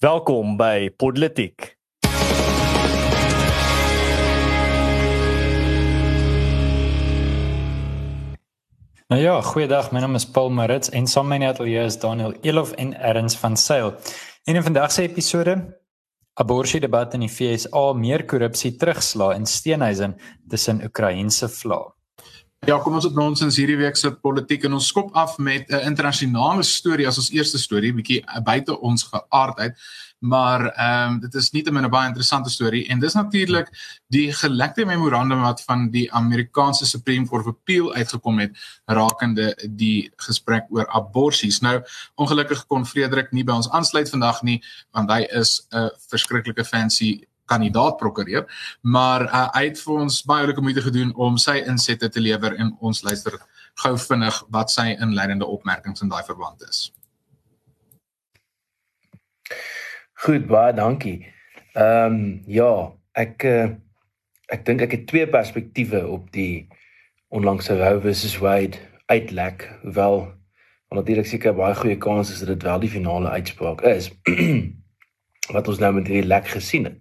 Welkom by Politiek. Nou ja, goeiedag. My naam is Paul Marits en saam met my ateljee is Daniel Elof en Erns van Sail. En in vandag se episode abortus debat in die FSA meer korrupsie terugsla in Steenhuisen tussen Oekraïense vlae. Ja, kom ons op ons in hierdie week se politiek en ons skop af met 'n internasionale storie as ons eerste storie, bietjie buite ons geaardheid maar ehm um, dit is nie te min 'n baie interessante storie en dis natuurlik die gelekte memorandum wat van die Amerikaanse Supreme Court of Appeal uitgekom het rakende die gesprek oor aborsies. Nou ongelukkig kon Frederik nie by ons aansluit vandag nie want hy is 'n verskriklike fancy kandidaat prokureur, maar uh, hy het vir ons baie lekker moeite gedoen om sy insette te lewer en ons luister gou vinnig wat sy inleidende opmerkings in daai verband is. Goed, baie dankie. Ehm um, ja, ek uh, ek dink ek het twee perspektiewe op die onlangse Roe versus Wade uitlek, hoewel natuurlik seker baie goeie kans is dat dit wel die finale uitspraak is wat ons nou met hierdie lek gesien het.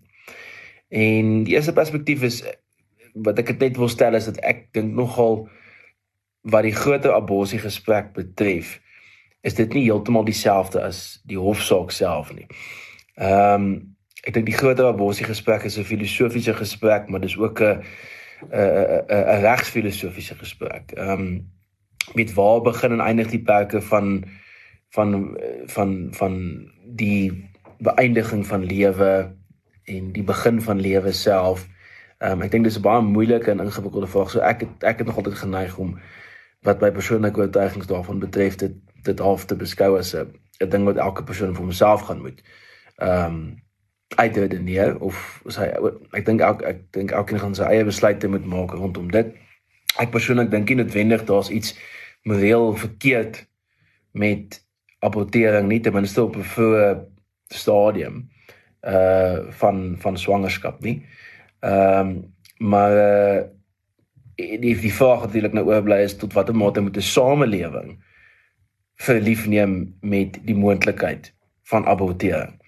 En die eerste perspektief is wat ek net wil stel is dat ek dink nogal wat die groter abortus gesprek betref, is dit nie heeltemal dieselfde as die hofsaak self nie. Ehm um, ek dink die groter abortus gesprek is 'n filosofiese gesprek, maar dis ook 'n 'n 'n regsfilosofiese gesprek. Ehm um, met waar begin en eindig die perke van van van van die beëindiging van lewe en die begin van lewe self. Ehm um, ek dink dis 'n baie moeilike en ingewikkelde vraag. So ek het, ek het nog altyd geneig om wat my persoonlike oortuigings daarvan betref dit dit half te beskou as 'n 'n ding wat elke persoon vir homself gaan moet ehm um, uitredeneer of sy ek dink ek ek dink elkeen gaan sy eie besluite moet maak rondom dit. Ek persoonlik dink nie noodwendig daar's iets moreel verkeerd met abortering nie ten minste op 'n stadium uh van van swangerskap nie. Ehm um, maar uh, die die vraag natuurlik nou oorbly is tot watter mate moet 'n samelewing verlief neem met die moontlikheid van abortering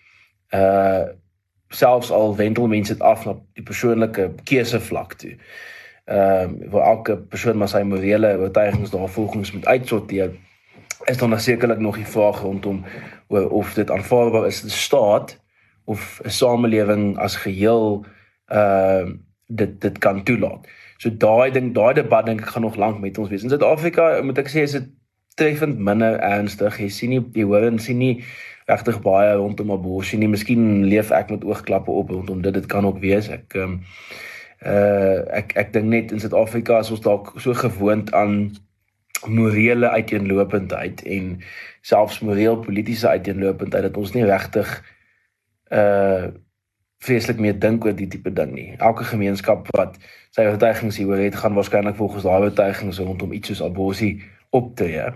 uh selfs al wendel mense dit af na die persoonlike keuse vlak toe. Ehm uh, waar elke persoon maar sy morele oortuigings daar volgens moet uitsorteer is dan sekerlik nog die vraag rondom of dit aanvaarbaar is in staat of 'n samelewing as geheel ehm uh, dit dit kan toelaat. So daai ding daai debat dink ek gaan nog lank met ons wees. In Suid-Afrika moet ek sê is dit treffend minder ernstig. Jy sien nie die hoor en sien nie regtig baie rondom abortus nie. Miskien leef ek met oogklappe op rondom dit. Dit kan ook wees. Ek ehm um, uh ek ek dink net in Suid-Afrika is ons dalk so gewoond aan morele uiteenlopendheid en selfs moreel politieke uiteenlopendheid dat ons nie regtig uh vreeslik meer dink oor die tipe ding nie. Elke gemeenskap wat sy oortuigings hieroor het, gaan waarskynlik volgens daai oortuigings rondom iets soos abortus optree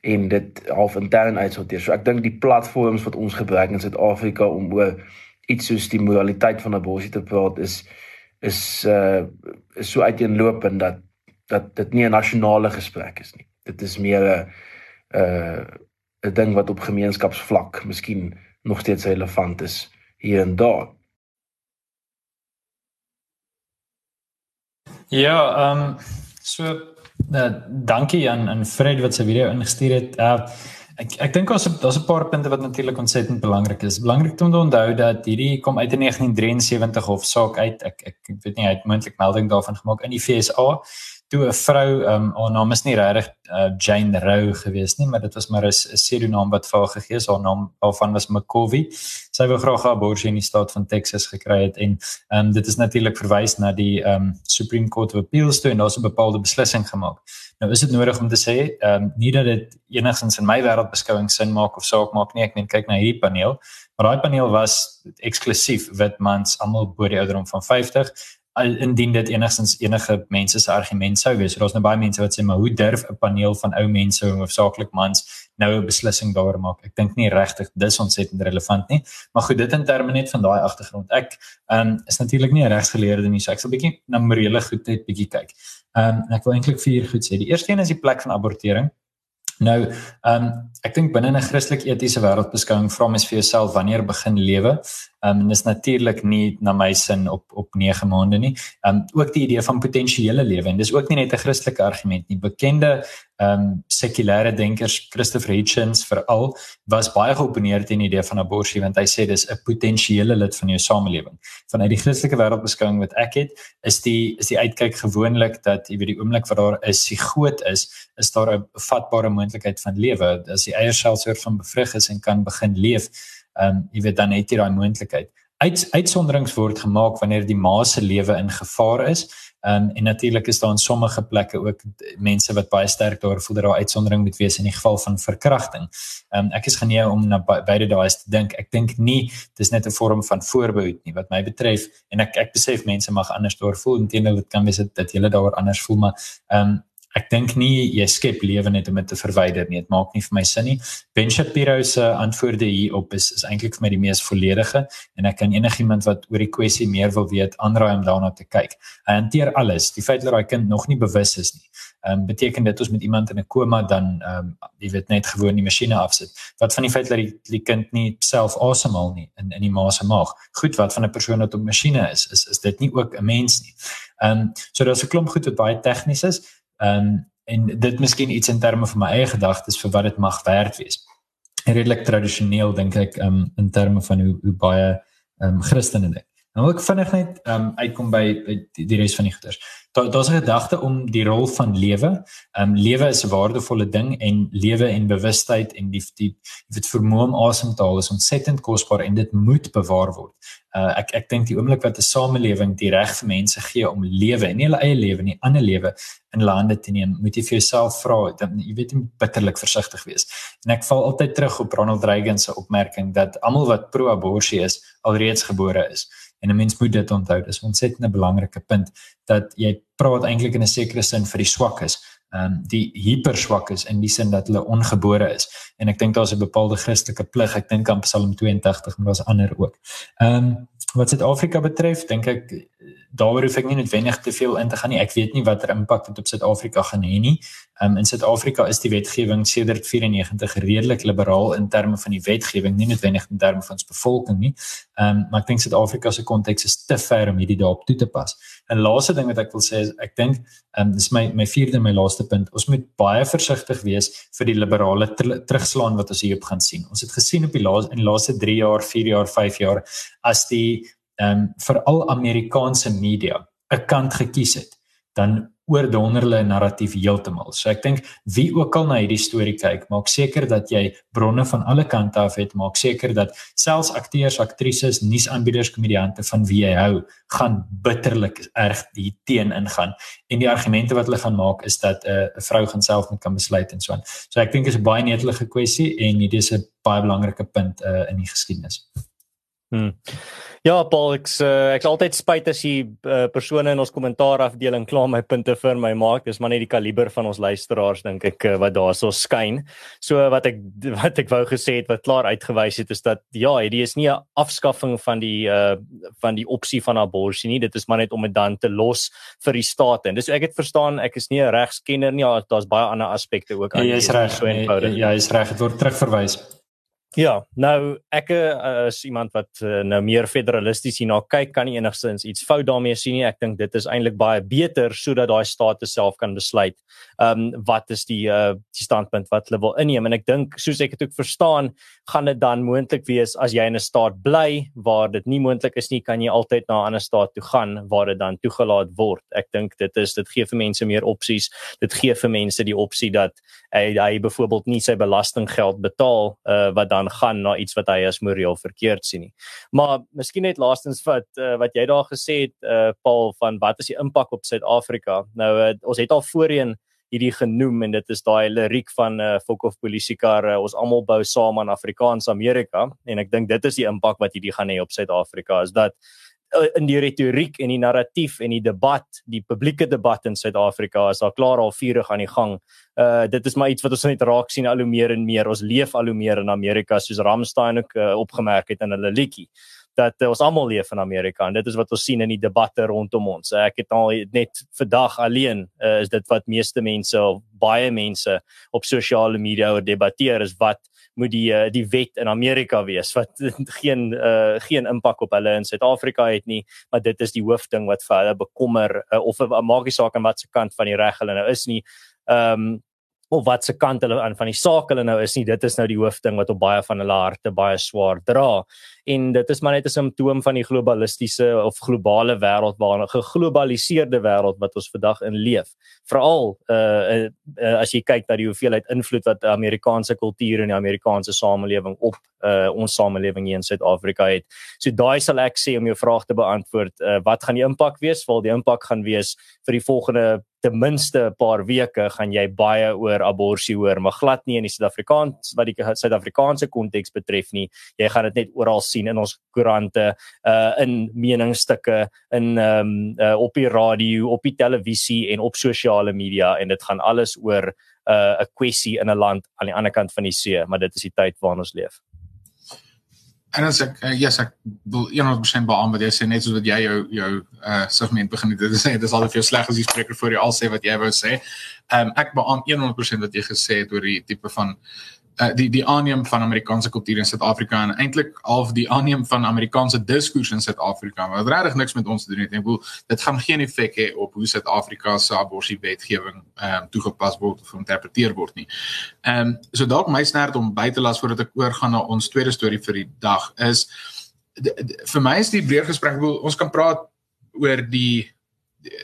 en dit half intern uitsorteer. So ek dink die platforms wat ons gebruik in Suid-Afrika om oor iets soos die moraliteit van abortus te praat is is uh is so uiteenlopend dat dat dit nie 'n nasionale gesprek is nie. Dit is meer 'n uh 'n ding wat op gemeenskapsvlak miskien nog steeds relevant is hier en daar. Ja, ehm um, so Uh, dankie aan aan Fred wat sy video ingestuur het. Uh, ek ek dink daar's daar's 'n paar punte wat natuurlik ontsettend belangrik is. Belangrik om te onthou dat hierdie kom uit in 1973 hofsaak uit. Ek ek, weet nie hy het moontlik melding daarvan gemaak in die FSA toe 'n vrou um haar naam is nie regtig uh, Jane Roe gewees nie, maar dit was maar 'n pseudonaam wat vir haar gegee is. Haar naam alvan was McCovey. Sy wou graag 'n abortus in die staat van Texas gekry het en um dit is natuurlik verwys na die um Supreme Court of Appeals toe en daar's 'n bepaalde beslissing gemaak. Nou is dit nodig om te sê, um nie dat dit enigstens in my wêreldbeskouing sin maak of saak maak nie. Ek meen kyk na hierdie paneel. Maar daai paneel was eksklusief wit mans almal bo die ouderdom van 50 indien dit enigstens enige mense se argument sou wees. Daar's nou baie mense wat sê maar hoe durf 'n paneel van ou mense hoofsaaklik mans nou 'n beslissing daaroor maak? Ek dink nie regtig dis ontsettend relevant nie. Maar goed, dit in terme net van daai agtergrond. Ek um, is natuurlik nie 'n regsgeleerde nie, so ek sal bietjie na morele goedheid bietjie kyk. Ehm um, ek wil eintlik vier goed sê. Die eerste een is die plek van abortering. Nou, ehm um, ek dink binne 'n Christelik etiese wêreldbeskouing vra mens vir jouself wanneer begin lewe? Ehm um, dis natuurlik nie na my sin op op 9 maande nie. Ehm um, ook die idee van potensiële lewe en dis ook nie net 'n Christelike argument nie. Bekende ehm um, sekulêre denkers, Christopher Hitchens veral, was baie geoponeer teen die idee van abortus want hy sê dis 'n potensiële lid van jou samelewing. Vanuit die Christelike wêreldbeskouing wat ek het, is die is die uitkyk gewoonlik dat jy weet die oomblik wat daar 'n sigoot is, is daar 'n vatbare moontlikheid van lewe. As die eierselsoort van bevrug is en kan begin leef, ehm um, jy weet dan het jy daai moontlikheid. Uit uitsonderings word gemaak wanneer die ma se lewe in gevaar is. Ehm um, en natuurlik is daar in sommige plekke ook mense wat baie sterk daar voel dat daar uitsondering moet wees in die geval van verkrachting. Ehm um, ek is geneig om na beide daai te dink. Ek dink nie dis net 'n vorm van voorbehoud nie wat my betref en ek ek besef mense mag anders daar voel. Inteendeel dit kan wees dat, jy daaroor anders voel, maar ehm um, ek dink nie jy skep lewe net om dit te verwyder nie. Dit maak nie vir my sin nie. Ben Shapiro se antwoorde hierop is is eintlik vir my die mees volledige en ek kan enigiemand wat oor die kwessie meer wil weet aanraai om daarna te kyk. Hy hanteer alles. Die feit dat daai kind nog nie bewus is nie. Ehm um, beteken dit ons met iemand in 'n koma dan ehm um, jy weet net gewoon die masjiene afsit. Wat van die feit dat die, die kind nie self asemhaal nie in in die ma se maag. Goed, wat van 'n persoon wat op masjiene is, is is dit nie ook 'n mens nie. Ehm um, so daar's 'n klomp goed wat baie tegnies is. Ehm um, en dit miskien iets in terme van my eie gedagtes vir wat dit mag werd wees. Redelik tradisioneel dink ek ehm um, in terme van hoe hoe baie ehm um, Christene dink. Nou ek vinnig net ehm um, uitkom by, by die, die res van die goeders. Daar daar's 'n gedagte om die rol van lewe. Ehm um, lewe is 'n waardevolle ding en lewe en bewustheid en die die dit vermoë om asem te haal is ontsettend kosbaar en dit moet bewaar word. Uh, ek ek dink die oomblik wat 'n samelewing die reg vir mense gee om lewe en nie hulle eie lewe nie, ander lewe in lande te neem, moet jy vir jouself vra, jy weet jy bitterlik versigtig wees. En ek val altyd terug op Ronald Reagan se opmerking dat almal wat pro-abortus is, alreeds gebore is. En 'n mens moet dit onthou. Dis 'n ontsettend belangrike punt dat jy praat eintlik in 'n sekere sin vir die swakkes, ehm um, die hiperswak is in die sin dat hulle ongebore is. En ek dink daar's 'n bepaalde Christelike plig. Ek dink aan Psalm 82, maar daar's ander ook. Ehm um, wat Suid-Afrika betref, dink ek daaroor hoef ek nie noodwendig te veel in te gaan nie. Ek weet nie watter impak dit op Suid-Afrika gaan hê nie. Um, in Suid-Afrika is die wetgewing sedert 94 redelik liberaal in terme van die wetgewing, nie noodwendig in terme van ons bevolking nie. Ehm um, maar ek dink Suid-Afrika se konteks is te ver om hierdie daarop toe te pas. 'n Laaste ding wat ek wil sê is ek dink ehm um, dis my my vierde en my laaste punt. Ons moet baie versigtig wees vir die liberale ter, terugslaan wat ons hierop gaan sien. Ons het gesien op die laaste in die laaste 3 jaar, 4 jaar, 5 jaar as die ehm um, veral Amerikaanse media 'n kant gekies het, dan oordonder hulle narratief heeltemal. So ek dink wie ook al na hierdie storie kyk, maak seker dat jy bronne van alle kante af het, maak seker dat selfs akteurs, aktrises, nuusaanbieders, komediante van wie jy hou, gaan bitterlik erg die teen ingaan. En die argumente wat hulle gaan maak is dat 'n uh, vrou gaan self net kan besluit en so aan. So ek dink dit is 'n baie netelige kwessie en dit is 'n baie belangrike punt uh, in die geskiedenis. Hmm. Ja, Paul, ek uh, ek's altyd spyt as jy uh, persone in ons kommentaar afdeling kla my punte vir my maak. Dis maar net die kaliber van ons luisteraars dink ek uh, wat daarso skyn. So wat ek wat ek wou gesê het wat klaar uitgewys het is dat ja, dit is nie 'n afskaffing van die uh, van die opsie van abortus nie. Dit is maar net om dit dan te los vir die staat. En dis ek het verstaan, ek is nie 'n regskenner nie. Ja, daar's baie ander aspekte ook aan. Ja, jy is reg. So ja, jy is reg. Dit word terugverwys. Ja, nou ek uh, is iemand wat uh, nou meer federalisties hierna kyk, kan nie enigstens iets fout daarmee sien nie. Ek dink dit is eintlik baie beter sodat daai state self kan besluit ehm um, wat is die uh die standpunt wat hulle wil inneem en ek dink soos ek dit ook verstaan, gaan dit dan moontlik wees as jy in 'n staat bly waar dit nie moontlik is nie, kan jy altyd na 'n ander staat toe gaan waar dit dan toegelaat word. Ek dink dit is dit gee vir mense meer opsies. Dit gee vir mense die opsie dat hy hy byvoorbeeld nie sy belastinggeld betaal uh wat dan gaan na iets wat hy as moreel verkeerd sien nie. Maar miskien net laastens wat uh, wat jy daar gesê het uh, Paul van wat is die impak op Suid-Afrika? Nou uh, ons het al voorheen hierdie genoem en dit is daai liriek van uh, Fokhof polisiekar uh, ons almal bou saam aan Afrikaans Amerika en ek dink dit is die impak wat hierdie gaan hê op Suid-Afrika is dat in die retoriek en die narratief en die debat, die publieke debat in Suid-Afrika is daar klaar al vurig aan die gang. Uh dit is maar iets wat ons net raak sien al hoe meer en meer. Ons leef al hoe meer in Amerika soos Ramstein ook uh, opgemerk het in hulle liedjie dat uh, ons almal leef in Amerika en dit is wat ons sien in die debatte rondom ons. Ek het al net vandag alleen uh, is dit wat meeste mense of baie mense op sosiale media oor debatteer is wat moet die uh, die wet in Amerika wees wat geen uh, geen impak op hulle in Suid-Afrika het nie, maar dit is die hoofding wat vir hulle bekommer uh, of uh, maak nie saak aan watter kant van die reg hulle nou is nie. Ehm um, of wat se kant hulle aan van die saak hulle nou is nie dit is nou die hoofding wat op baie van hulle harte baie swaar dra. En dit is maar net 'n simptoom van die globalistiese of globale wêreld waarin 'n geglobaliseerde wêreld wat ons vandag in leef. Veral uh, uh as jy kyk na die hoeveelheid invloed wat Amerikaanse kultuur en die Amerikaanse samelewing op uh ons samelewing hier in Suid-Afrika het. So daai sal ek sê om jou vraag te beantwoord uh, wat gaan die impak wees? Wel die impak gaan wees vir die volgende ten minste 'n paar weke gaan jy baie oor abortus hoor, maar glad nie in die Suid-Afrikaans wat die Suid-Afrikaanse konteks betref nie. Jy gaan dit net oral sien in ons koerante, uh in meningsstukke, in ehm um, uh, op die radio, op die televisie en op sosiale media en dit gaan alles oor 'n uh, 'n kwessie in 'n land aan die ander kant van die see, maar dit is die tyd waarin ons leef. En as ek uh, yes ek wil 100% beamoen wat jy sê net soos wat jy jou jou uh segment begin het sê dis al of jy sleg as die spreker voor jou al sê wat jy wou sê. Ehm um, ek beamoen 100% wat jy gesê het oor die tipe van uh, die die aanneem van Amerikaanse kultuur in Suid-Afrika en eintlik half die aanneem van Amerikaanse diskurs in Suid-Afrika wat regtig niks met ons te doen het. Ek bedoel dit gaan geen effek hê op hoe Suid-Afrika se abortuswetgewing ehm um, toegepas word of geïnterpreteer word nie. Ehm um, so dalk my snert om by te las voordat ek oorgaan na ons tweede storie vir die dag is de, de, vir my is die breër gesprek wil ons kan praat oor die, die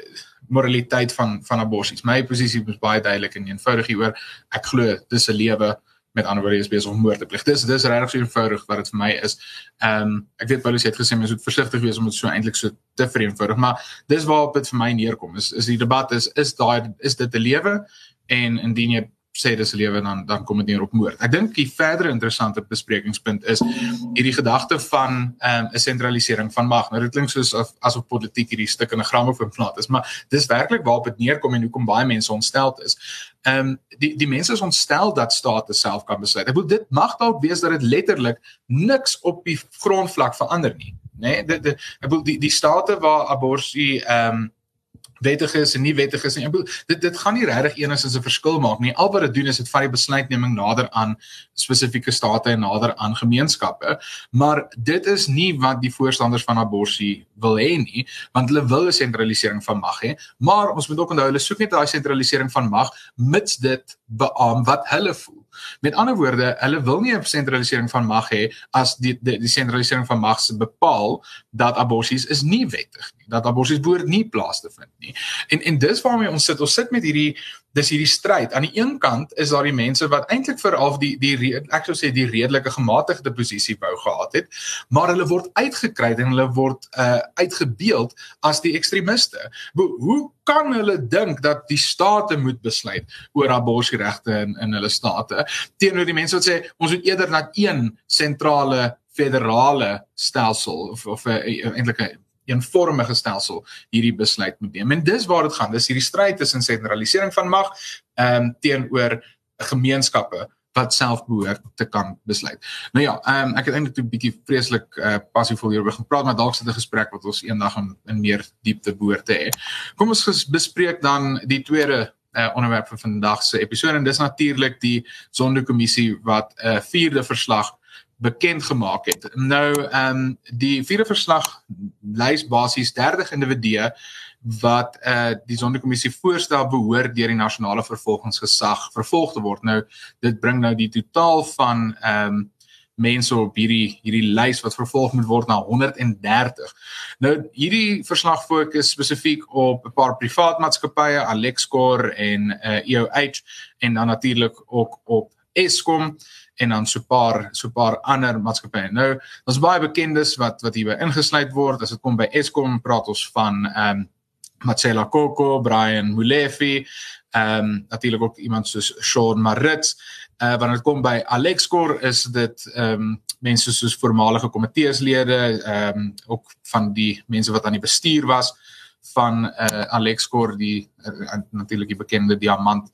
moraliteit van van abortus. My posisie is baie duidelik en eenvoudig hieroor. Ek glo dis 'n lewe met ander woorde is besig om moord te pleeg. Dis dis regtig so eenvoudig wat dit vir my is. Ehm um, ek weet Paulus het gesê mens moet versigtig wees om dit so eintlik so te vereenvoudig, maar dis waarop dit vir my neerkom. Is is die debat is is daai is dit 'n lewe en indien jy sê dis 'n lewe dan dan kom dit neer op moord. Ek dink die verdere interessante besprekingspunt is hierdie gedagte van ehm um, 'n sentralisering van mag. Nou dit klink soos of asof politiek hierdie stuk in 'n grammofoon plaat is, maar dis werklik waarop dit neerkom en hoekom baie mense ontstel is. Ehm um, die die mense is ontstel dat state self kan besluit. Ek bedoel dit mag dalk wees dat dit letterlik niks op die grondvlak verander nie, né? Nee, dit ek bedoel die die state waar abortus ehm um, wettig is en nie wettig is nie. Dit dit gaan nie regtig enigstens 'n verskil maak nie. Al wat dit doen is dit vat die besluitneming nader aan spesifieke state en nader aan gemeenskappe. Maar dit is nie wat die voorstanders van abortus wil hê nie, want hulle wil 'n sentralisering van mag hê. Maar ons moet ook onthou hulle soek net daai sentralisering van mag mits dit beam wat hulle voel. Met ander woorde, hulle wil nie 'n sentralisering van mag hê as die die, die sentralisering van mag se bepaal dat abortus is nie wettig nie, dat abortus behoort nie plaas te vind nie. En en dis waarmee ons sit. Ons sit met hierdie dis hierdie stryd. Aan die een kant is daar die mense wat eintlik vir al die die ek sou sê die redelike gematigde posisie wou gehad het, maar hulle word uitgekry en hulle word uh uitgebeeld as die ekstremiste. Hoe kan hulle dink dat die state moet besluit oor abortusregte in in hulle state teenoor die mense wat sê ons moet eerder na een sentrale federale stelsel of of 'n eintlik 'n eenvormige stelsel hierdie besluit moet neem. En dis waar dit gaan. Dis hierdie stryd tussen sentralisering van mag ehm um, teenoor gemeenskappe wat self behoort te kan besluit. Nou ja, ehm um, ek het eintlik 'n bietjie vreeslik uh, passievol hieroor gepraat, maar dalk sit 'n gesprek wat ons eendag in, in meer diepte behoort te hê. Kom ons bespreek dan die tweede uh, onderwerp vir vandag se episode en dis natuurlik die sondekommissie wat 'n uh, vierde verslag bekend gemaak het. Nou ehm um, die vierde verslag lys basies 30 individue wat eh uh, die sondekommissie voorstel behoort deur die nasionale vervolgingsgesag vervolg te word. Nou dit bring nou die totaal van ehm um, mense op hierdie hierdie lys wat vervolg moet word na 130. Nou hierdie verslag fokus spesifiek op 'n paar privaat maatskappye, Alexcor en eh uh, EOH en dan natuurlik ook op Eskom en dan so paar so paar ander maatskappye. Nou, daar's baie bekendes wat wat hierby ingesluit word. As dit kom by Eskom, praat ons van ehm um, Marcela Koko, Brian Molefe, ehm um, natuurlik ook iemand soos Sean Marits. Uh wanneer dit kom by Alexkor is dit ehm um, mense soos voormalige komiteeslede, ehm um, ook van die mense wat aan die bestuur was van uh Alexkor die uh, natuurlik die bekende diamant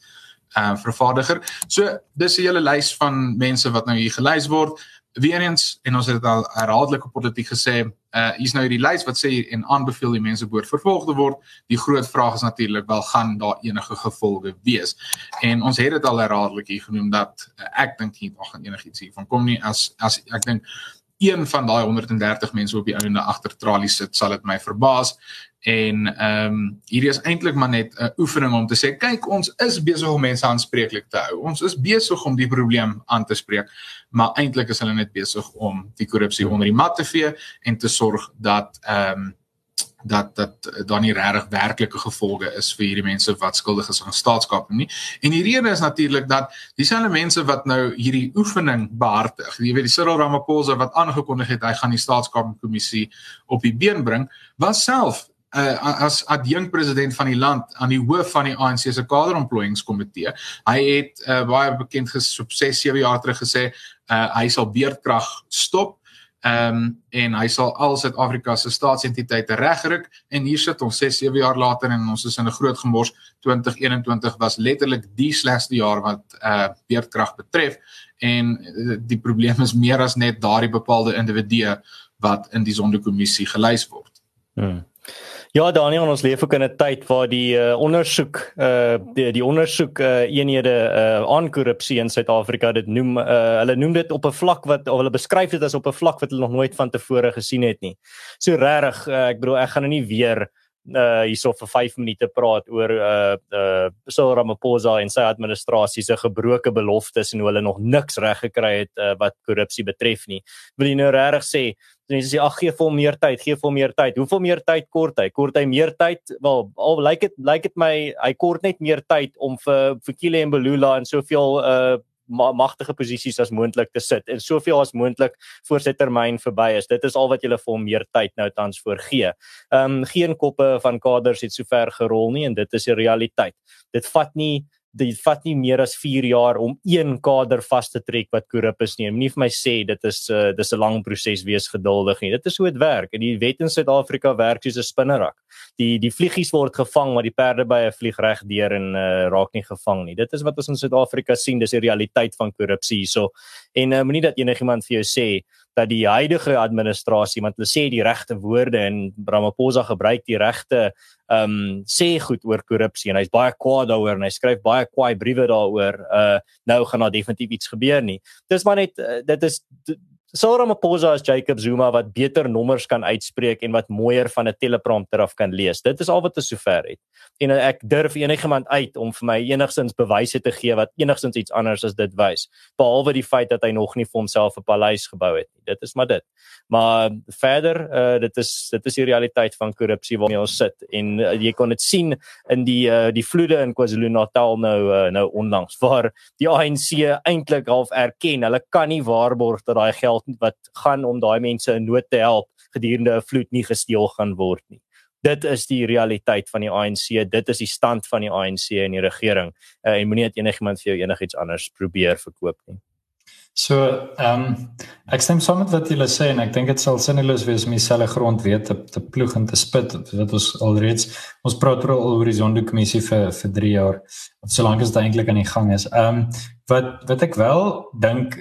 uh vervaardiger. So dis 'n hele lys van mense wat nou hier gelys word weer eens en ons het dit al herhaaldelike politiek gesê, uh hier's nou hierdie lys wat sê en aanbeveel die mense behoort vervolg te word. Die groot vraag is natuurlik wel gaan daar enige gevolge wees. En ons het dit al herhaaldelik hier genoem dat uh, ek dink nie daar gaan enigiets hiervan kom nie as as ek dink een van daai 130 mense op die einde agter tralies sit, sal dit my verbaas. En ehm um, hierdie is eintlik maar net 'n oefening om te sê kyk ons is besig om mense aanspreeklik te hou. Ons is besig om die probleem aan te spreek, maar eintlik is hulle net besig om die korrupsie onder die mat te vee en te sorg dat ehm um, dat dat daar nie regtig werklike gevolge is vir hierdie mense wat skuldig is aan staatskap nie. En die rede is natuurlik dat dieselfde mense wat nou hierdie oefening behartig, jy weet die Cyril Ramaphosa wat aangekondig het hy gaan die staatskapkommissie op die been bring, was self uh, as adjunk president van die land aan die hoof van die ANC se kaderontplooiingskomitee. Hy het uh, baie bekend gesop 6 7 jaar terug gesê uh, hy sal beerdkrag stop. Ehm um, en hy sal al Suid-Afrika se staatsentiteite regryk en hier sit ons 6 7 jaar later en ons is in 'n groot gemors 2021 was letterlik die slegste jaar wat uh beerdkrag betref en uh, die probleem is meer as net daardie bepaalde individue wat in die sondekommissie gelys word. Hmm. Ja, Daniel, ons leef ook in 'n tyd waar die uh, ondersoek uh die die ondersoek uh eenhede uh aan korrupsie in Suid-Afrika dit noem uh hulle noem dit op 'n vlak wat of hulle beskryf dit as op 'n vlak wat hulle nog nooit van tevore gesien het nie. So regtig, uh, ek bedoel ek gaan nou nie weer uh hierso vir 5 minute praat oor uh uh Cyril Ramaphosa en sy administrasie se gebroke beloftes en hoe hulle nog niks reg gekry het uh, wat korrupsie betref nie. Wil jy nou regtig sê mense sê ag gee vir hom meer tyd, gee vir hom meer tyd. Hoeveel meer tyd kort hy? Kort hy meer tyd? Wel, al lyk dit lyk dit my hy kort net meer tyd om vir vir Kile en Belula en soveel uh magtige posisies as moontlik te sit en soveel as moontlik voor sy termyn verby is. Dit is al wat jy vir hom meer tyd nou tans voorgee. Ehm um, geen koppe van kaders het sover gerol nie en dit is die realiteit. Dit vat nie dit vat nie meer as 4 jaar om een kader vas te trek wat korrup is nie. Moenie vir my sê dit is 'n uh, dis 'n lang proses wees geduldig nie. Dit is hoe dit werk. En die wet in Suid-Afrika werk soos 'n spinnerak. Die die vliegies word gevang maar die perde by 'n vlieg reg deur en uh, raak nie gevang nie. Dit is wat ons in Suid-Afrika sien, dis die realiteit van korrupsie hierso. En uh, moenie dat enigiemand vir jou sê dat die huidige administrasie want hulle sê die regte woorde en Ramaphosa gebruik die regte ehm um, sê goed oor korrupsie en hy's baie kwaad daaroor en hy skryf baie kwaai briewe daaroor uh nou gaan daar definitief iets gebeur nie dis maar net uh, dit is Cyril Ramaphosa as Jacob Zuma wat beter nommers kan uitspreek en wat mooier van 'n teleprompter af kan lees. Dit is al wat te sover het. En ek durf enigiemand uit om vir my enigstens bewyse te gee wat enigstens iets anders as dit wys, behalwe die feit dat hy nog nie vir homself 'n paleis gebou het nie. Dit is maar dit. Maar verder, uh, dit is dit is die realiteit van korrupsie waarmee ons sit en uh, jy kon dit sien in die uh, die vloede in KwaZulu-Natal nou uh, nou onlangs waar die ANC eintlik half erken hulle kan nie waarborg dat daai geld wat gaan om daai mense in nood te help gedurende 'n vloed nie gesteel gaan word nie. Dit is die realiteit van die ANC, dit is die stand van die ANC en die regering. Uh, en moenie dat enigiemand vir jou enigiets anders probeer verkoop nie. So, ehm um, ek stem saam met wat julle sê en ek dink dit sal sinneloos wees om dieselfde grond weet te, te ploeg en te spit. Wat ons alreeds ons praat oor oor die sondekommissie vir vir 3 jaar of solank as dit eintlik aan die gang is. Ehm um, wat wat ek wel dink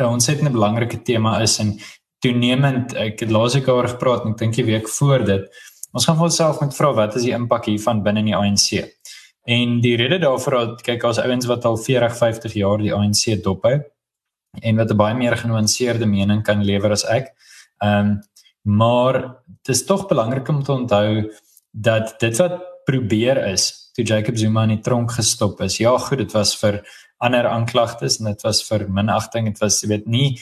uh, ons het 'n belangrike tema is en toenemend ek het laas ek oor gepraat en ek dink die week voor dit ons gaan vir onsself met vra wat is die impak hiervan binne die ANC en die rede daarvoor dat kyk as ouens wat al 40 50 jaar die ANC dop hou en wat 'n baie meer genuanceerde mening kan lewer as ek. Ehm um, maar dit is tog belangrik om te onthou dat dit wat probeer is toe Jacob Zuma in die tronk gestop is ja goed dit was vir ander aanklagtes en dit was vir minagting dit was jy weet nie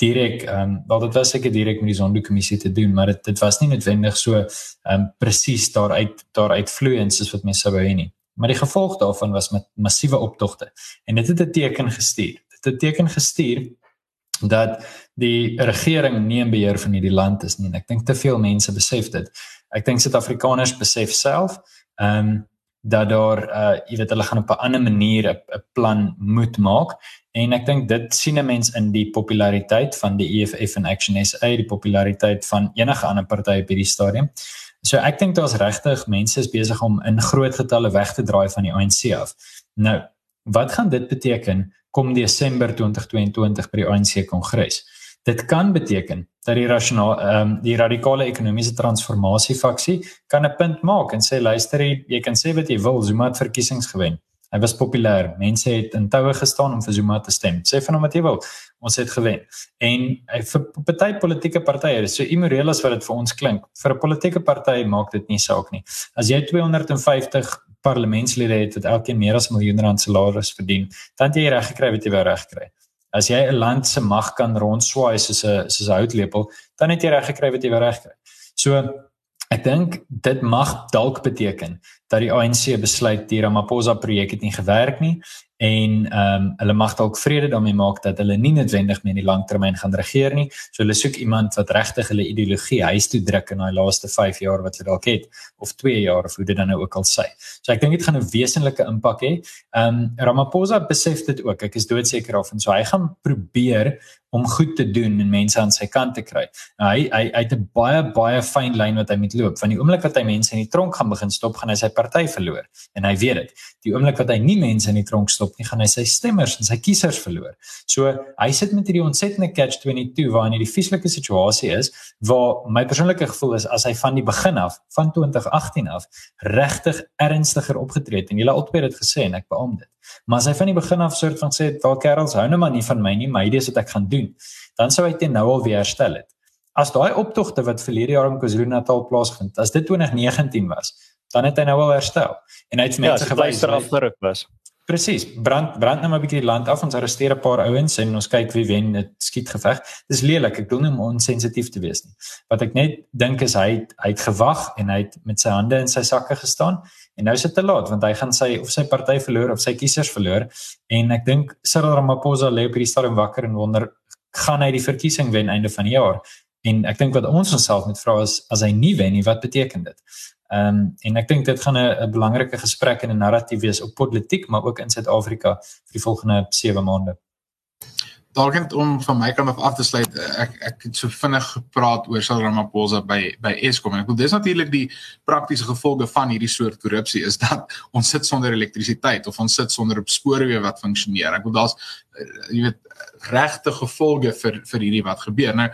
direk ehm um, wel dit was seker direk met die sondekommissie te doen maar dit dit was nie noodwendig so ehm um, presies daaruit daaruit vloeiend soos wat mense wou hê nie. Maar die gevolg daarvan was met massiewe optogte en dit het 'n teken gestuur 'n teken gestuur dat die regering nie in beheer van hierdie land is nie en ek dink te veel mense besef dit ek dink Suid-Afrikaners besef self ehm um, dat daar uh jy weet hulle gaan op 'n ander manier 'n plan moet maak en ek dink dit sien 'n mens in die populariteit van die EFF en Action SA, die populariteit van enige ander party op hierdie stadium. So ek dink daar's regtig mense is besig om in groot getalle weg te draai van die ANC af. Nou, wat gaan dit beteken kom Desember 2022 by die ANC kongres? Dit kan beteken dat die rasionaal ehm um, die radikale ekonomiese transformasie faksie kan 'n punt maak en sê luister jy kan sê wat jy wil Zuma het verkiesings gewen. Hy was populêr. Mense het in toue gestaan om vir Zuma te stem. Sê van hom wat jy wil. Ons het gewen. En hy vir party politieke partye, so immoreel as wat dit vir ons klink, vir 'n politieke party maak dit nie saak nie. As jy 250 parlementslede het wat elkeen meer as 'n miljoen rand salaris verdien, dan jy reg gekry wat jy wou reg kry. As jy 'n land se mag kan rondswaai soos 'n soos 'n houtlepel, dan het jy reg gekry wat jy wou reg kry. So ek dink dit mag dalk beteken dat die ANC besluit die Ramaphosa projek het nie gewerk nie en ehm um, hulle mag dalk vrede daarmee maak dat hulle nie noodwendig meer in die langtermyn gaan regeer nie. So hulle soek iemand wat regtig hulle ideologie huis toe druk in daai laaste 5 jaar wat hulle dalk het of 2 jaar of hoe dit dan nou ook al sê. So ek dink dit gaan 'n wesenlike impak hê. Ehm um, Ramaphosa besef dit ook. Ek is doodseker daarvan. So hy gaan probeer om goed te doen en mense aan sy kant te kry. Nou hy hy hy het 'n baie baie fyn lyn wat hy moet loop. Van die oomblik wat hy mense in die tronk gaan begin stop, gaan hy sy party verloor en hy weet dit. Die oomblik wat hy nie mense in die tronk stop nie, gaan hy sy stemmers en sy kiesers verloor. So hy sit met hierdie ontsettende catch 22 waarin hierdie vieslike situasie is waar my persoonlike gevoel is as hy van die begin af van 2018 af regtig ernstiger opgetree het en julle albei het gesê en ek beamoen dit. Maar as hy van die begin af soort van sê, "Wel kerels, hou nou maar nie van my nie, my idee is wat ek gaan doen." Dan sou hy dit nou al weer herstel het. As daai optogte wat verlede jaar in KwaZulu-Natal plaasvind, as dit 2019 was, dan het hy nou al herstel. En hy het ja, mense gewys wat afgeruk was. Presies. Brand brand nou maar 'n bietjie die land af. Ons arresteer 'n paar ouens en ons kyk wie wen dit skietgeveg. Dis lelik. Ek wil nie om onsensitief te wees nie. Wat ek net dink is hy hy het gewag en hy het met sy hande in sy sakke gestaan en nou is dit te laat want hy gaan sy of sy party verloor of sy kiesers verloor en ek dink Cyril Ramaphosa lê op hierdie stadium wakker en wonder gaan hy die verkiesing wen einde van die jaar? En ek dink wat ons onsself moet vra is as hy nie wen nie, wat beteken dit? Ehm um, en ek dink dit gaan 'n belangrike gesprek en 'n narratief wees op politiek, maar ook in Suid-Afrika vir die volgende 7 maande. Dalk net om van my kant af af te sluit, ek ek het so vinnig gepraat oor Cyril Ramaphosa by by Eskom en ek wil dis natuurlik die praktiese gevolge van hierdie soort korrupsie is dat ons sit sonder elektrisiteit of ons sit sonder spoorweë wat funksioneer. Ek wil daar's eh, jy weet regte gevolge vir vir hierdie wat gebeur. Nou,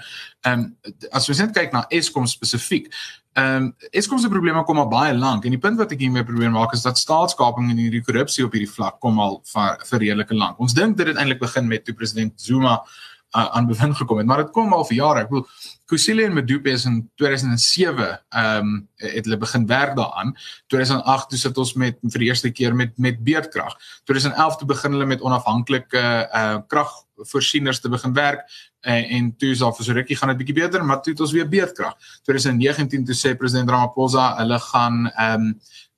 ehm um, as ons net kyk na Eskom spesifiek, Ehm um, Eskom se probleme kom al baie lank en die punt wat ek hiermee probeer maak is dat staatskaping en hierdie korrupsie op hierdie vlak kom al vir vir redelike lank. Ons dink dit het eintlik begin met toe president Zuma uh, aan bewind gekom het, maar dit kom al vir jare. Ek bedoel Kusile en Medupe is in 2007 ehm um, het hulle begin werk daaraan. 2008 toe sit ons met vir die eerste keer met met beerdkrag. 2011 toe begin hulle met onafhanklike uh kragvoorsieners te begin werk en, en toe is daar vir so rukkie gaan dit bietjie beter, maar toe het ons weer beerdkrag. 2019 toe sê president Ramaphosa hulle gaan ehm um,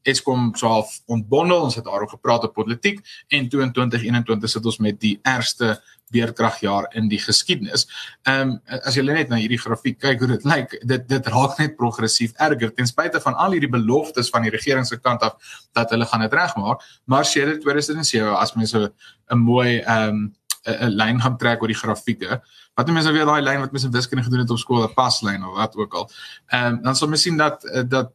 Eskom self ontbondel, ons het daaroor gepraat op politiek en 2021 sit ons met die ergste beerkragjaar in die geskiedenis. Ehm um, as jy net na hierdie grafiek kyk hoe dit lyk, dit dit raak net progressief erger ten spyte van al hierdie beloftes van die regering se kant af dat hulle gaan dit regmaak, maar sedert 2007 as mense 'n mooi ehm um, 'n lyn gaan trek oor die grafieke. Wat mense weer daai lyn wat mense in wiskunde gedoen het op skool, 'n paslyn of wat ook al. Ehm dan sal mens sien dat dat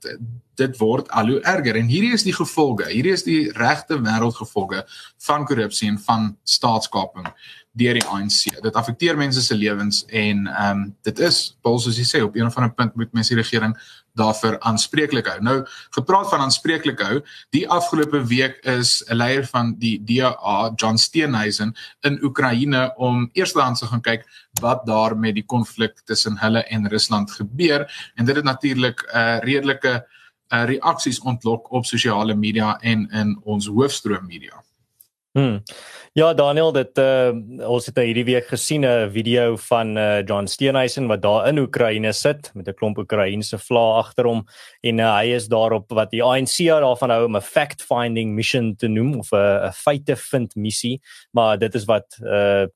dit word al hoe erger en hierdie is die gevolge. Hierdie is die regte wêreldgevolge van korrupsie en van staatskaping deur die ANC. Dit affekteer mense se lewens en ehm um, dit is, Paul soos jy sê, op een of ander punt moet mense die regering daarvoor aanspreeklik hou. Nou, gepraat van aanspreeklik hou, die afgelope week is 'n leier van die DA, John Steenhuisen in Oekraïne om eerstens te gaan kyk wat daar met die konflik tussen hulle en Rusland gebeur en dit het natuurlik 'n uh, redelike uh, reaksies ontlok op sosiale media en in ons hoofstroom media. Hmm. Ja Daniel, dit uh ons het nou hierdie week gesien 'n video van uh John Steenhuisen wat daar in Oekraïne sit met 'n klomp Oekraïense vlae agter hom en uh, hy is daarop wat die ANC daarvan hou om 'n fact-finding mission te noem of 'n feite vind missie, maar dit is wat uh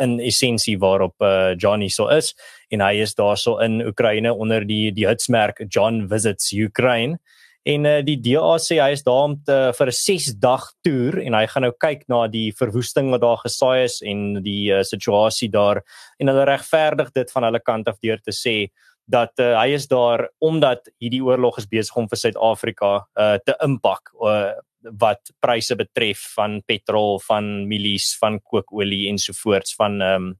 in essensie waarop uh Johnny so is en hy is daarso in Oekraïne onder die die hitsmerk John visits Ukraine En uh, die DA sê hy is daar om te, vir 'n 6 dag toer en hy gaan nou kyk na die verwoesting wat daar gesaai is en die uh, situasie daar en hulle regverdig dit van hulle kant af deur te sê dat uh, hy is daar omdat hierdie oorlog is besig om vir Suid-Afrika uh, te impak uh, wat pryse betref van petrol, van mielies, van kookolie ensovoorts van ehm um,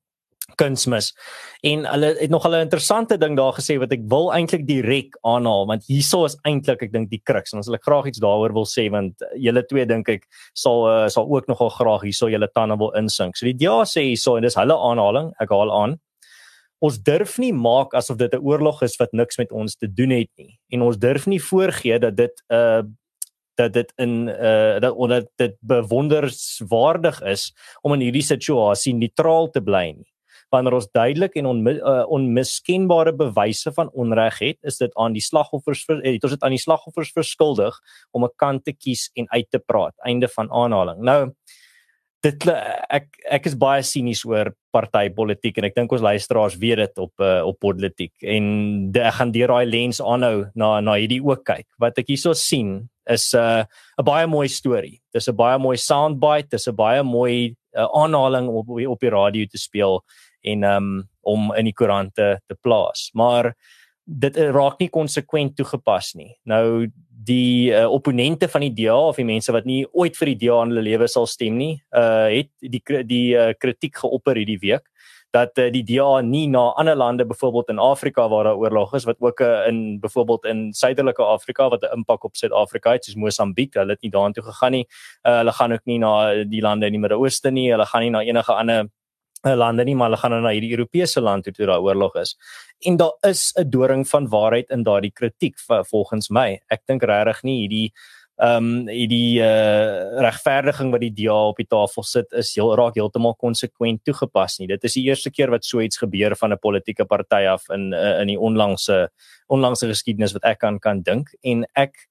kunsmis. En hulle het nog 'n interessante ding daar gesê wat ek wil eintlik direk aanhaal want hierso is eintlik ek dink die kruks en as ek graag iets daaroor wil sê want julle twee dink ek sal uh, sal ook nogal graag hierso julle tande wil insink. So die DA sê hierso en dis hulle aanhaling, ek haal aan. Ons durf nie maak asof dit 'n oorlog is wat niks met ons te doen het nie en ons durf nie voorgee dat dit 'n uh, dat dit in uh dat omdat dit bewonderswaardig is om in hierdie situasie neutraal te bly nie wanneer ons duidelik en onmi, uh, onmiskenbare bewyse van onreg het, is dit aan die slagoffers het ons dit aan die slagoffers verskuldig om 'n kant te kies en uit te praat. Einde van aanhaling. Nou dit ek ek is baie sinies oor partytetiek en ek dink ons luisteraars weet dit op uh, op politiek en de, ek gaan deur daai lens aanhou na na hierdie ook kyk. Wat ek hierso sien is 'n uh, 'n baie mooi storie. Dis 'n baie mooi soundbite, dis 'n baie mooi uh, aanhaling op op die radio te speel en um om in die koerante te plaas. Maar dit raak nie konsekwent toegepas nie. Nou die uh, opponente van die DA of die mense wat nie ooit vir die DA in hulle lewe sal stem nie, uh het die die uh, kritiek geopper hierdie week dat uh, die DA nie na ander lande byvoorbeeld in Afrika waar daar oorlog is wat ook uh, in byvoorbeeld in suidelike Afrika wat 'n impak op Suid-Afrika het soos Mosambiek, hulle het nie daartoe gegaan nie. Uh, hulle gaan ook nie na die lande in die Midde-Ooste nie, hulle gaan nie na enige ander lande nie maar hulle gaan nou na hierdie Europese land toe toe daar oorlog is. En daar is 'n doring van waarheid in daardie kritiek volgens my. Ek dink regtig nie hierdie ehm um, hierdie uh, regverdiging wat die DA op die tafel sit is heel raak heeltemal konsekwent toegepas nie. Dit is die eerste keer wat so iets gebeur van 'n politieke party af in uh, in die onlangse onlangse geskiedenis wat ek kan kan dink en ek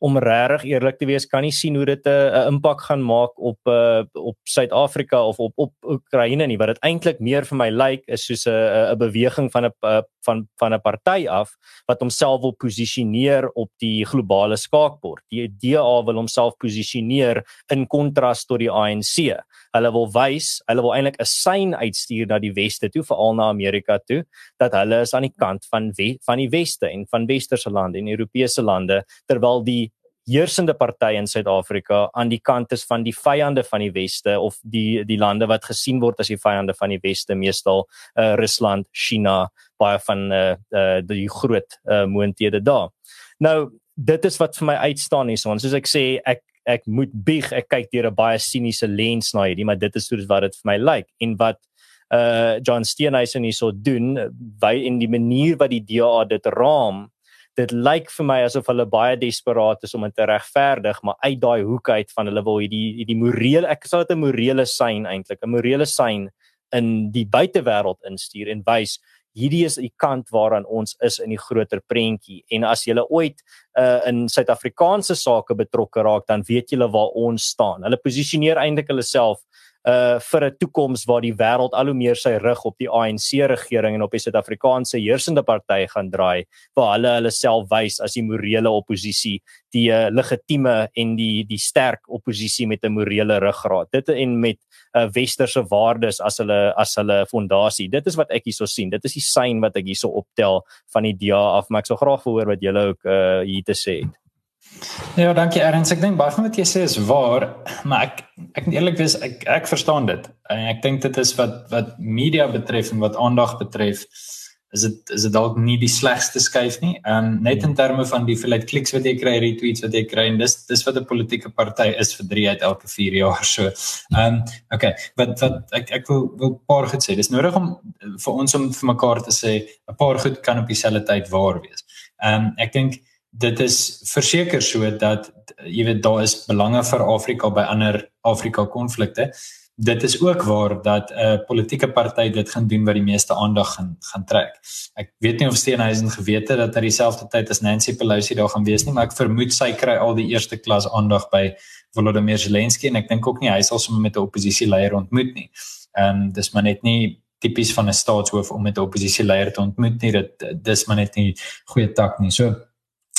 om regtig eerlik te wees kan nie sien hoe dit 'n impak gaan maak op uh, op Suid-Afrika of op op Oekraïne nie wat dit eintlik meer vir my lyk like, is soos 'n 'n beweging van 'n van van 'n party af wat homself wil posisioneer op die globale skaakbord. Die DA wil homself posisioneer in kontras tot die ANC. Hulle wil wys, hulle wil eintlik 'n sein uitstuur na die weste toe, veral na Amerika toe, dat hulle is aan die kant van van die weste en van westerse lande en Europese lande terwyl die heersende party in Suid-Afrika aan die kant is van die vyande van die weste of die die lande wat gesien word as die vyande van die weste meestal uh, Rusland, China, baie van uh, uh, die groot uh, moonthede daar. Nou dit is wat vir my uitstaan hier soos ek sê ek ek moet bieg ek kyk deur 'n baie siniese lens na hierdie maar dit is soos wat dit vir my lyk. En wat uh John Steenhuisen hierso doen by in die manier wat die DA dit raam dit lyk vir my asof hulle baie desperaat is om dit te regverdig, maar uit daai hoek uit van hulle wil hierdie hierdie morele ek sal dit 'n morele sein eintlik, 'n morele sein in die buitewêreld instuur en wys hierdie is die kant waaraan ons is in die groter prentjie en as jy ooit uh, in Suid-Afrikaanse sake betrokke raak dan weet jy waar ons staan. Hulle posisioneer eintlik hulle self uh vir 'n toekoms waar die wêreld al hoe meer sy rug op die ANC regering en op die Suid-Afrikaanse heersende party gaan draai waar hulle hulle self wys as die morele oppositie die uh, legitieme en die die sterk oppositie met 'n morele ruggraat. Dit en met uh, westerse waardes as hulle as hulle fondasie dit is wat ek hierso sien. Dit is die sein wat ek hierso optel van die DA af maar ek sou graag wil hoor wat julle ook uh, hier te sê het Ja, dankie Erns. Ek dink baie van wat jy sê is waar, maar ek ek moet eerlik wees, ek ek verstaan dit. En ek dink dit is wat wat media betref en wat aandag betref, is dit is dit dalk nie die slegste skuif nie. Ehm um, net in terme van die hoeveelheid kliks wat jy kry, retweets wat jy kry, en dis dis wat 'n politieke party is vir 3 uit elke 4 jaar so. Ehm um, okay, wat wat ek ek wil wil 'n paar goed sê. Dis nodig om vir ons om vir mekaar te sê 'n paar goed kan op dieselfde tyd waar wees. Ehm um, ek dink dit is verseker so dat jy weet daar is belange vir Afrika by ander Afrika konflikte. Dit is ook waar dat 'n uh, politieke party dit gaan doen wat die meeste aandag gaan gaan trek. Ek weet nie of Steenhuisen geweet het dat hy dieselfde tyd as Nancy Pelosi daar gaan wees nie, maar ek vermoed sy kry al die eerste klas aandag by Volodymyr Zelensky en ek dink ook nie hy sal sommer met 'n oppositieleier ontmoet nie. Ehm um, dis maar net nie tipies van 'n staatshoof om met 'n oppositieleier te ontmoet nie. Dit dis maar net nie goeie tak nie. So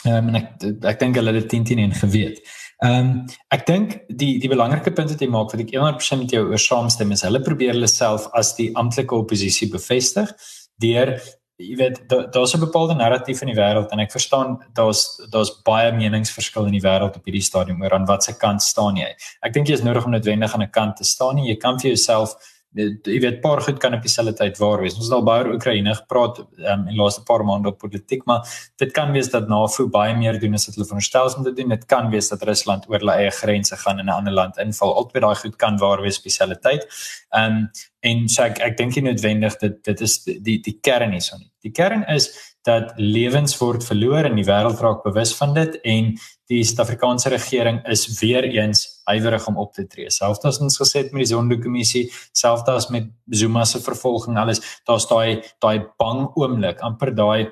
Ehm um, en ek ek dink hulle het dit 10 en geweet. Ehm um, ek dink die die belangrike punt wat jy maak wat ek 100% met jou oor saamstem is hulle probeer hulle self as die amptelike oppositie bevestig deur jy weet daar's 'n bepaalde narratief in die wêreld en ek verstaan daar's daar's baie meningsverskil in die wêreld op hierdie stadium oor aan watter kant staan jy. Ek dink jy is nodig om noodwendig aan 'n kant te staan nie. Jy kan vir jouself jy weet paar goed kan op dieselfde tyd waar wees. Ons het al baie oor Oekraïne gepraat um, in die laaste paar maande op politiek, maar dit kan wees dat NAVO baie meer doen as wat hulle veronderstel is om te doen. Dit kan wees dat Rusland oor hulle eie grense gaan en 'n ander land inval. Altyd daai goed kan waar wees op dieselfde tyd. Ehm um, en so ek ek dink nie noodwendig dit dit is die die kern hierson nie. Die kern is dat lewens word verloor en die wêreld raak bewus van dit en die Suid-Afrikaanse regering is weer eens huiwerig om op te tree. Selfs as ons gesê het met die Zondo-kommissie, selfs as met Zuma se vervolging alles, daar's daai daai bang oomblik, amper daai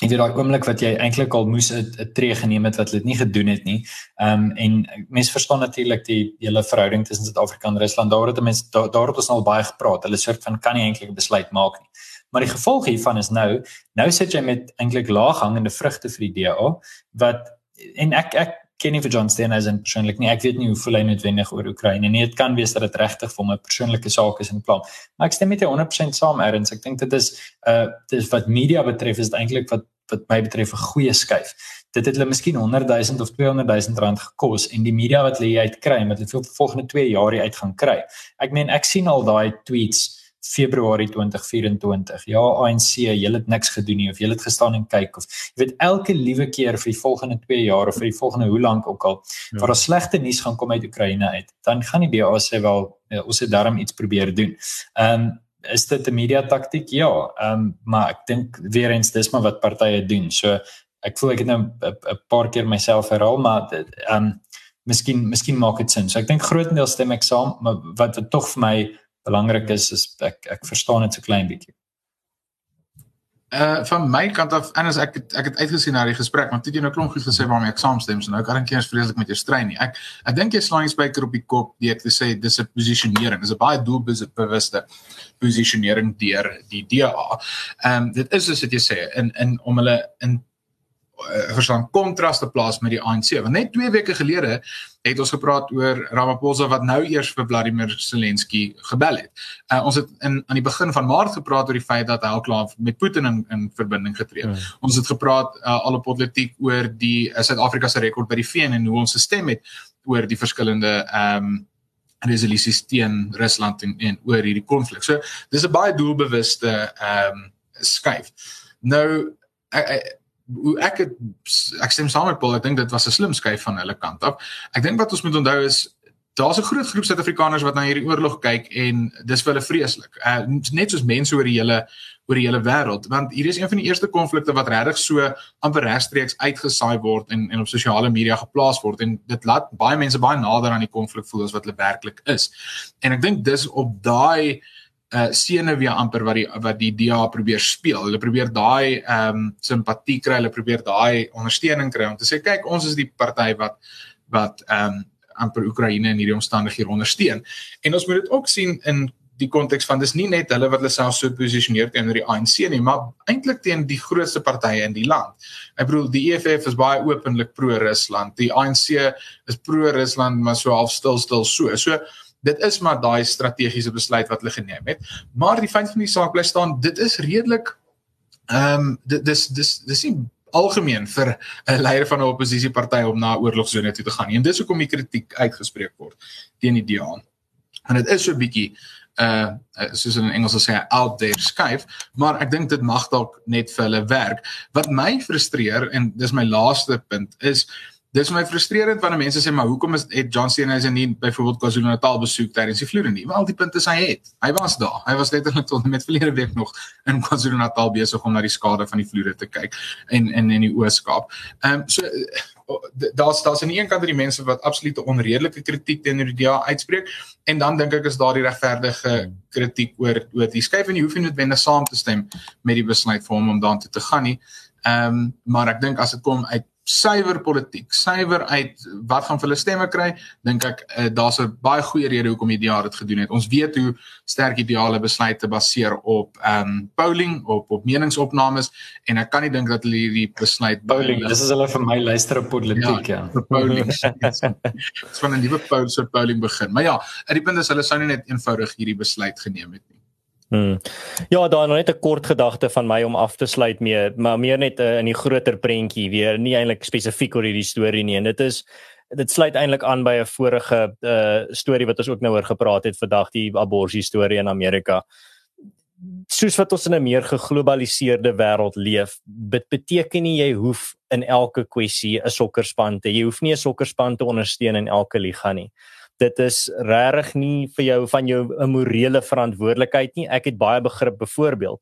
en dit daai oomblik wat jy eintlik al moes 'n tree geneem het wat hulle nie gedoen het nie. Ehm um, en mense verstaan natuurlik die hele verhouding tussen Suid-Afrika en Rusland. Daar het mense daar, daar het ons al baie gepraat. Hulle sê van kan nie eintlik 'n besluit maak nie. Maar die gevolg hiervan is nou, nou sit jy met eintlik laaghangende vrugte vir die DA wat en ek ek ken nie vir John Steenhuisen persoonlik nie. Ek weet nie hoe voel hy noodwendig oor Oekraïne nie. Dit kan wees dat dit regtig vir 'n persoonlike saak is in plan. Maar ek stem met jou 100% saam, Erns. Ek dink dit is uh dis wat media betref is dit eintlik wat wat my betref 'n goeie skuif. Dit het hulle miskien 100 000 of 200 000 rand gekos en die media wat hulle uit kry met dit vir volgende 2 jaar uit gaan kry. Ek meen ek sien al daai tweets Februarie 2024. Ja, ANC, julle het niks gedoen nie of julle het gestaan en kyk of jy weet elke liewe keer vir die volgende 2 jaar of vir die volgende hoe lank ook al ja. waar daar slegte nuus gaan kom uit Oekraïne uit, dan gaan die DA sê wel ja, ons het daarom iets probeer doen. Ehm um, is dit 'n media taktik? Ja, ehm um, maar ek dink weer eens dis maar wat partye doen. So ek voel ek het nou 'n paar keer myself herhaal, maar ehm um, miskien miskien maak dit sin. So ek dink grootendeels stem ek saam, maar wat wat tog vir my belangrik is is ek ek verstaan dit so klein bietjie. Uh van my kant af as ek het, ek het uitgesien na die gesprek want jy het nou klomp goed gesê waarmee ek saamstem so nou kan ek eers vreeslik met jou strei nie. Ek ek dink jy slaan die spyker op die kop deur te sê dis 'n posisionering. Dis 'n baie doelbewuste posisionering deur die DA. Ehm um, dit is soos wat jy sê in in om hulle in uh, verstaan kontras te plaas met die ANC. Want net 2 weke gelede het ons gepraat oor Ramaphosa wat nou eers vir Vladimir Zelensky gebel het. Uh, ons het in aan die begin van Maart gepraat oor die feit dat hy al klaar met Putin in, in verbinding getree het. Hmm. Ons het gepraat uh, al op politiek oor die uh, Suid-Afrika se rekord by die VN en hoe ons gestem het oor die verskillende ehm um, resolusies teen Rusland en, en oor hierdie konflik. So dis 'n baie doelbewuste ehm um, skuif. Nou ek, ek ek het, ek stem saam met Paul, ek dink dit was 'n slim skuif van hulle kant af. Ek dink wat ons moet onthou is daar's 'n groot groep Suid-Afrikaners wat na hierdie oorlog kyk en dis vir hulle vreeslik. Uh, net soos mense oor die hele oor die hele wêreld, want hier is een van die eerste konflikte wat regtig so amper regstreeks uitgesaai word en en op sosiale media geplaas word en dit laat baie mense baie nader aan die konflik voel as wat hulle werklik is. En ek dink dis op daai uh sene weer amper wat die wat die DA probeer speel. Hulle probeer daai ehm um, simpatie kry, hulle probeer daai ondersteuning kry om te sê kyk, ons is die party wat wat ehm um, amper Oekraïne in hierdie omstandighede ondersteun. En ons moet dit ook sien in die konteks van dis nie net hulle wat hulle self so posisioneer teenoor die ANC nie, maar eintlik teen die grootste partye in die land. Ek bedoel die EFF is baie openlik pro-Rusland. Die ANC is pro-Rusland, maar so half stil stil so. So dit is maar daai strategiese besluit wat hulle geneem het. Maar die feit van die saak bly staan, dit is redelik ehm um, dit dis dis dis nie algemeen vir 'n leier van 'n oppositieparty om na oorlogsone toe te gaan nie. En dis hoekom die kritiek uitgespreek word teen die DA. En dit is so 'n bietjie uh soos in Engels sê out there skuif maar ek dink dit mag dalk net vir hulle werk wat my frustreer en dis my laaste punt is dis my frustrerend wanneer mense sê maar hoekom is het John is nie byvoorbeeld KwaZulu-Natal besoek tydens die vloede nie. Wel die punt is hy het. Hy was daar. Hy was letterlik tot met verlede week nog in KwaZulu-Natal besig om na die skade van die vloede te kyk en in in die Oos-Kaap. Ehm um, so daar's daar's aan die een kant die mense wat absolute onredelike kritiek teenoor die DA uitspreek en dan dink ek is daar die regverdige kritiek oor oor die skuif en jy hoef nie noodwendig saam te stem met die besluit vir hom om daartoe te gaan nie. Ehm um, maar ek dink as dit kom uit suiwer politiek, suiwer uit wat gaan vir hulle stemme kry, dink ek uh, daar's 'n baie goeie rede hoekom die DA dit gedoen het. Ons weet hoe sterk ideale besluite baseer op ehm um, polling, op op meningsopnames en ek kan nie dink dat hulle hierdie besluit polling, dis is hulle vir my luister op politiek ja. ja. Polling. Dit's van 'n nuwe poll soort polling begin. Maar ja, uit die punt is hulle sou nie net eenvoudig hierdie besluit geneem het nie. Hmm. Ja, daar nog net 'n kort gedagte van my om af te sluit mee, maar meer net uh, in die groter prentjie weer, nie eintlik spesifiek oor hierdie storie nie. En dit is dit sluit eintlik aan by 'n vorige uh storie wat ons ook nou oor gepraat het vandag, die abortus storie in Amerika. Soos wat ons in 'n meer geglobaliseerde wêreld leef, dit beteken nie jy hoef in elke kwessie 'n sokkerspan te, jy hoef nie 'n sokkerspan te ondersteun in elke liga nie dit is regtig nie vir jou van jou 'n morele verantwoordelikheid nie. Ek het baie begrip byvoorbeeld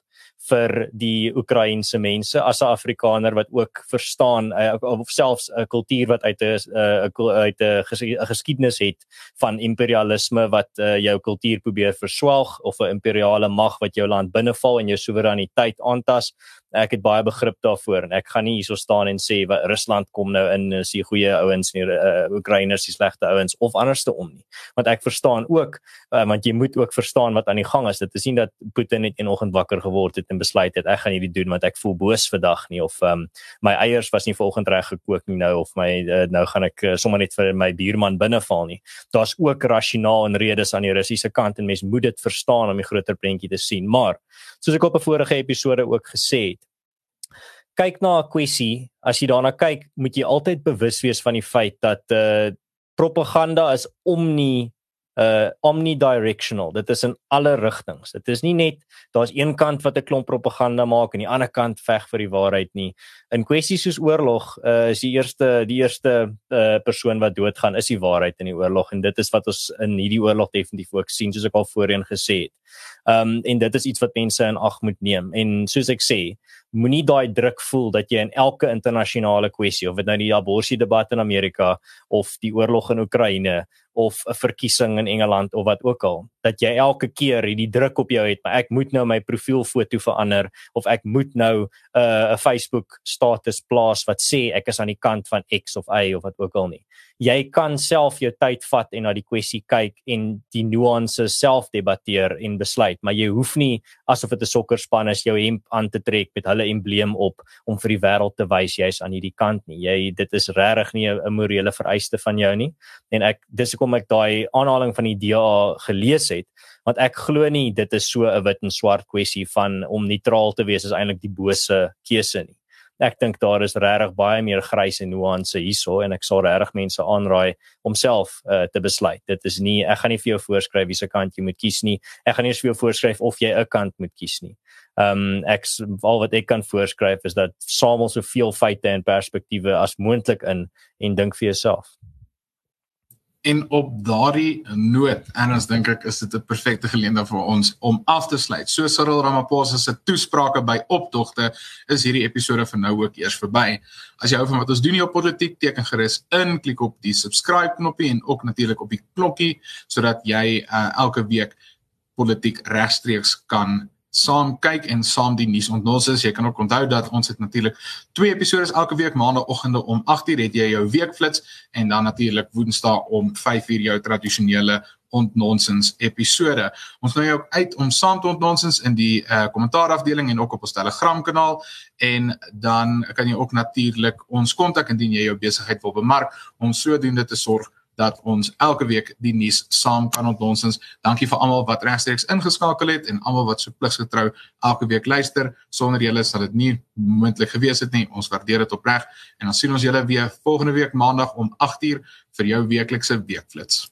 vir die Oekraïense mense as 'n Afrikaner wat ook verstaan uh, of selfs 'n kultuur wat uit 'n uh, uit 'n geskiedenis het van imperialisme wat uh, jou kultuur probeer verswelg of 'n imperiale mag wat jou land binneval en jou soewereiniteit aantas ek het baie begrip daarvoor en ek gaan nie hierso staan en sê wat Rusland kom nou in is die goeie ouens nie uh, Oekraïners die slegte ouens of anderste om nie. Want ek verstaan ook uh, want jy moet ook verstaan wat aan die gang is. Dit is nie dat Putin net eendag wakker geword het en besluit het ek gaan hierdie doen want ek voel boos vandag nie of um, my eiers was nie vanoggend reg gekook nie nou of my uh, nou gaan ek uh, sommer net vir my buurman binneval nie. Daar's ook rasionaal en redes aan die Russiese kant en mens moet dit verstaan om die groter prentjie te sien. Maar soos ek op 'n vorige episode ook gesê het kyk na 'n kwessie, as jy daarna kyk, moet jy altyd bewus wees van die feit dat uh propaganda is omni uh omnidirectional. Dit is in alle rigtings. Dit is nie net daar's een kant wat 'n klomp propaganda maak en die ander kant veg vir die waarheid nie. In kwessies soos oorlog, uh is die eerste die eerste uh persoon wat doodgaan is die waarheid in die oorlog en dit is wat ons in hierdie oorlog definitief ook sien soos ek al voorheen gesê het. Um en dit is iets wat mense in ag moet neem. En soos ek sê, moenie daai druk voel dat jy in elke internasionale kwessie of dit nou die abortus debat in Amerika of die oorlog in Oekraïne of 'n verkiesing in Engeland of wat ook al dat jy elke keer hierdie druk op jou het maar ek moet nou my profielfoto verander of ek moet nou 'n uh, 'n Facebook status plaas wat sê ek is aan die kant van X of Y of wat ook al nie jy kan self jou tyd vat en na die kwessie kyk en die nuances self debatteer en besluit, maar jy hoef nie asof dit 'n sokkerspan is jou hemp aan te trek met hulle embleem op om vir die wêreld te wys jy's aan hierdie kant nie. Jy dit is regtig nie 'n morele vereiste van jou nie. En ek dis hoekom ek daai aanhaling van die DA gelees het, want ek glo nie dit is so 'n wit en swart kwessie van om neutraal te wees is eintlik die bose keuse nie ek dink daar is regtig baie meer grys en nuance hierso en ek sal regtig mense aanraai om self uh, te besluit. Dit is nie ek gaan nie vir jou voorskryf wiese kant jy moet kies nie. Ek gaan nie eens vir jou voorskryf of jy 'n kant moet kies nie. Ehm um, ek al wat ek kan voorskryf is dat samel soveel feite en perspektiewe as moontlik in en dink vir jouself. En op daardie noot, ons dink ek is dit 'n perfekte geleentheid vir ons om af te sluit. So Cyril Ramaphosa se toesprake by optogte is hierdie episode vir nou ook eers verby. As jy hou van wat ons doen hier op Politiek, teken gerus in, klik op die subscribe knoppie en ook natuurlik op die klokkie sodat jy uh, elke week politiek regstreeks kan saam kyk en saam die nuus ontnos is. Jy kan ook onthou dat ons het natuurlik twee episode elke week maandagooggende om 8:00 het jy jou weekflits en dan natuurlik woensdae om 5:00 jou tradisionele ontnonsens episode. Ons nooi jou uit om saam te ontnonsens in die uh kommentaarafdeling en ook op ons Telegram kanaal en dan kan jy ook natuurlik ons kontak indien jy jou besigheid wil bemark om sodoende te sorg dat ons elke week die nuus saam kan ontdonsens. Dankie vir almal wat regstreeks ingeskakel het en almal wat so pligsgetrou elke week luister. Sonder julle sal dit nie moontlik gewees het nie. Ons waardeer dit opreg en dan sien ons julle weer volgende week maandag om 8uur vir jou weeklikse weekflits.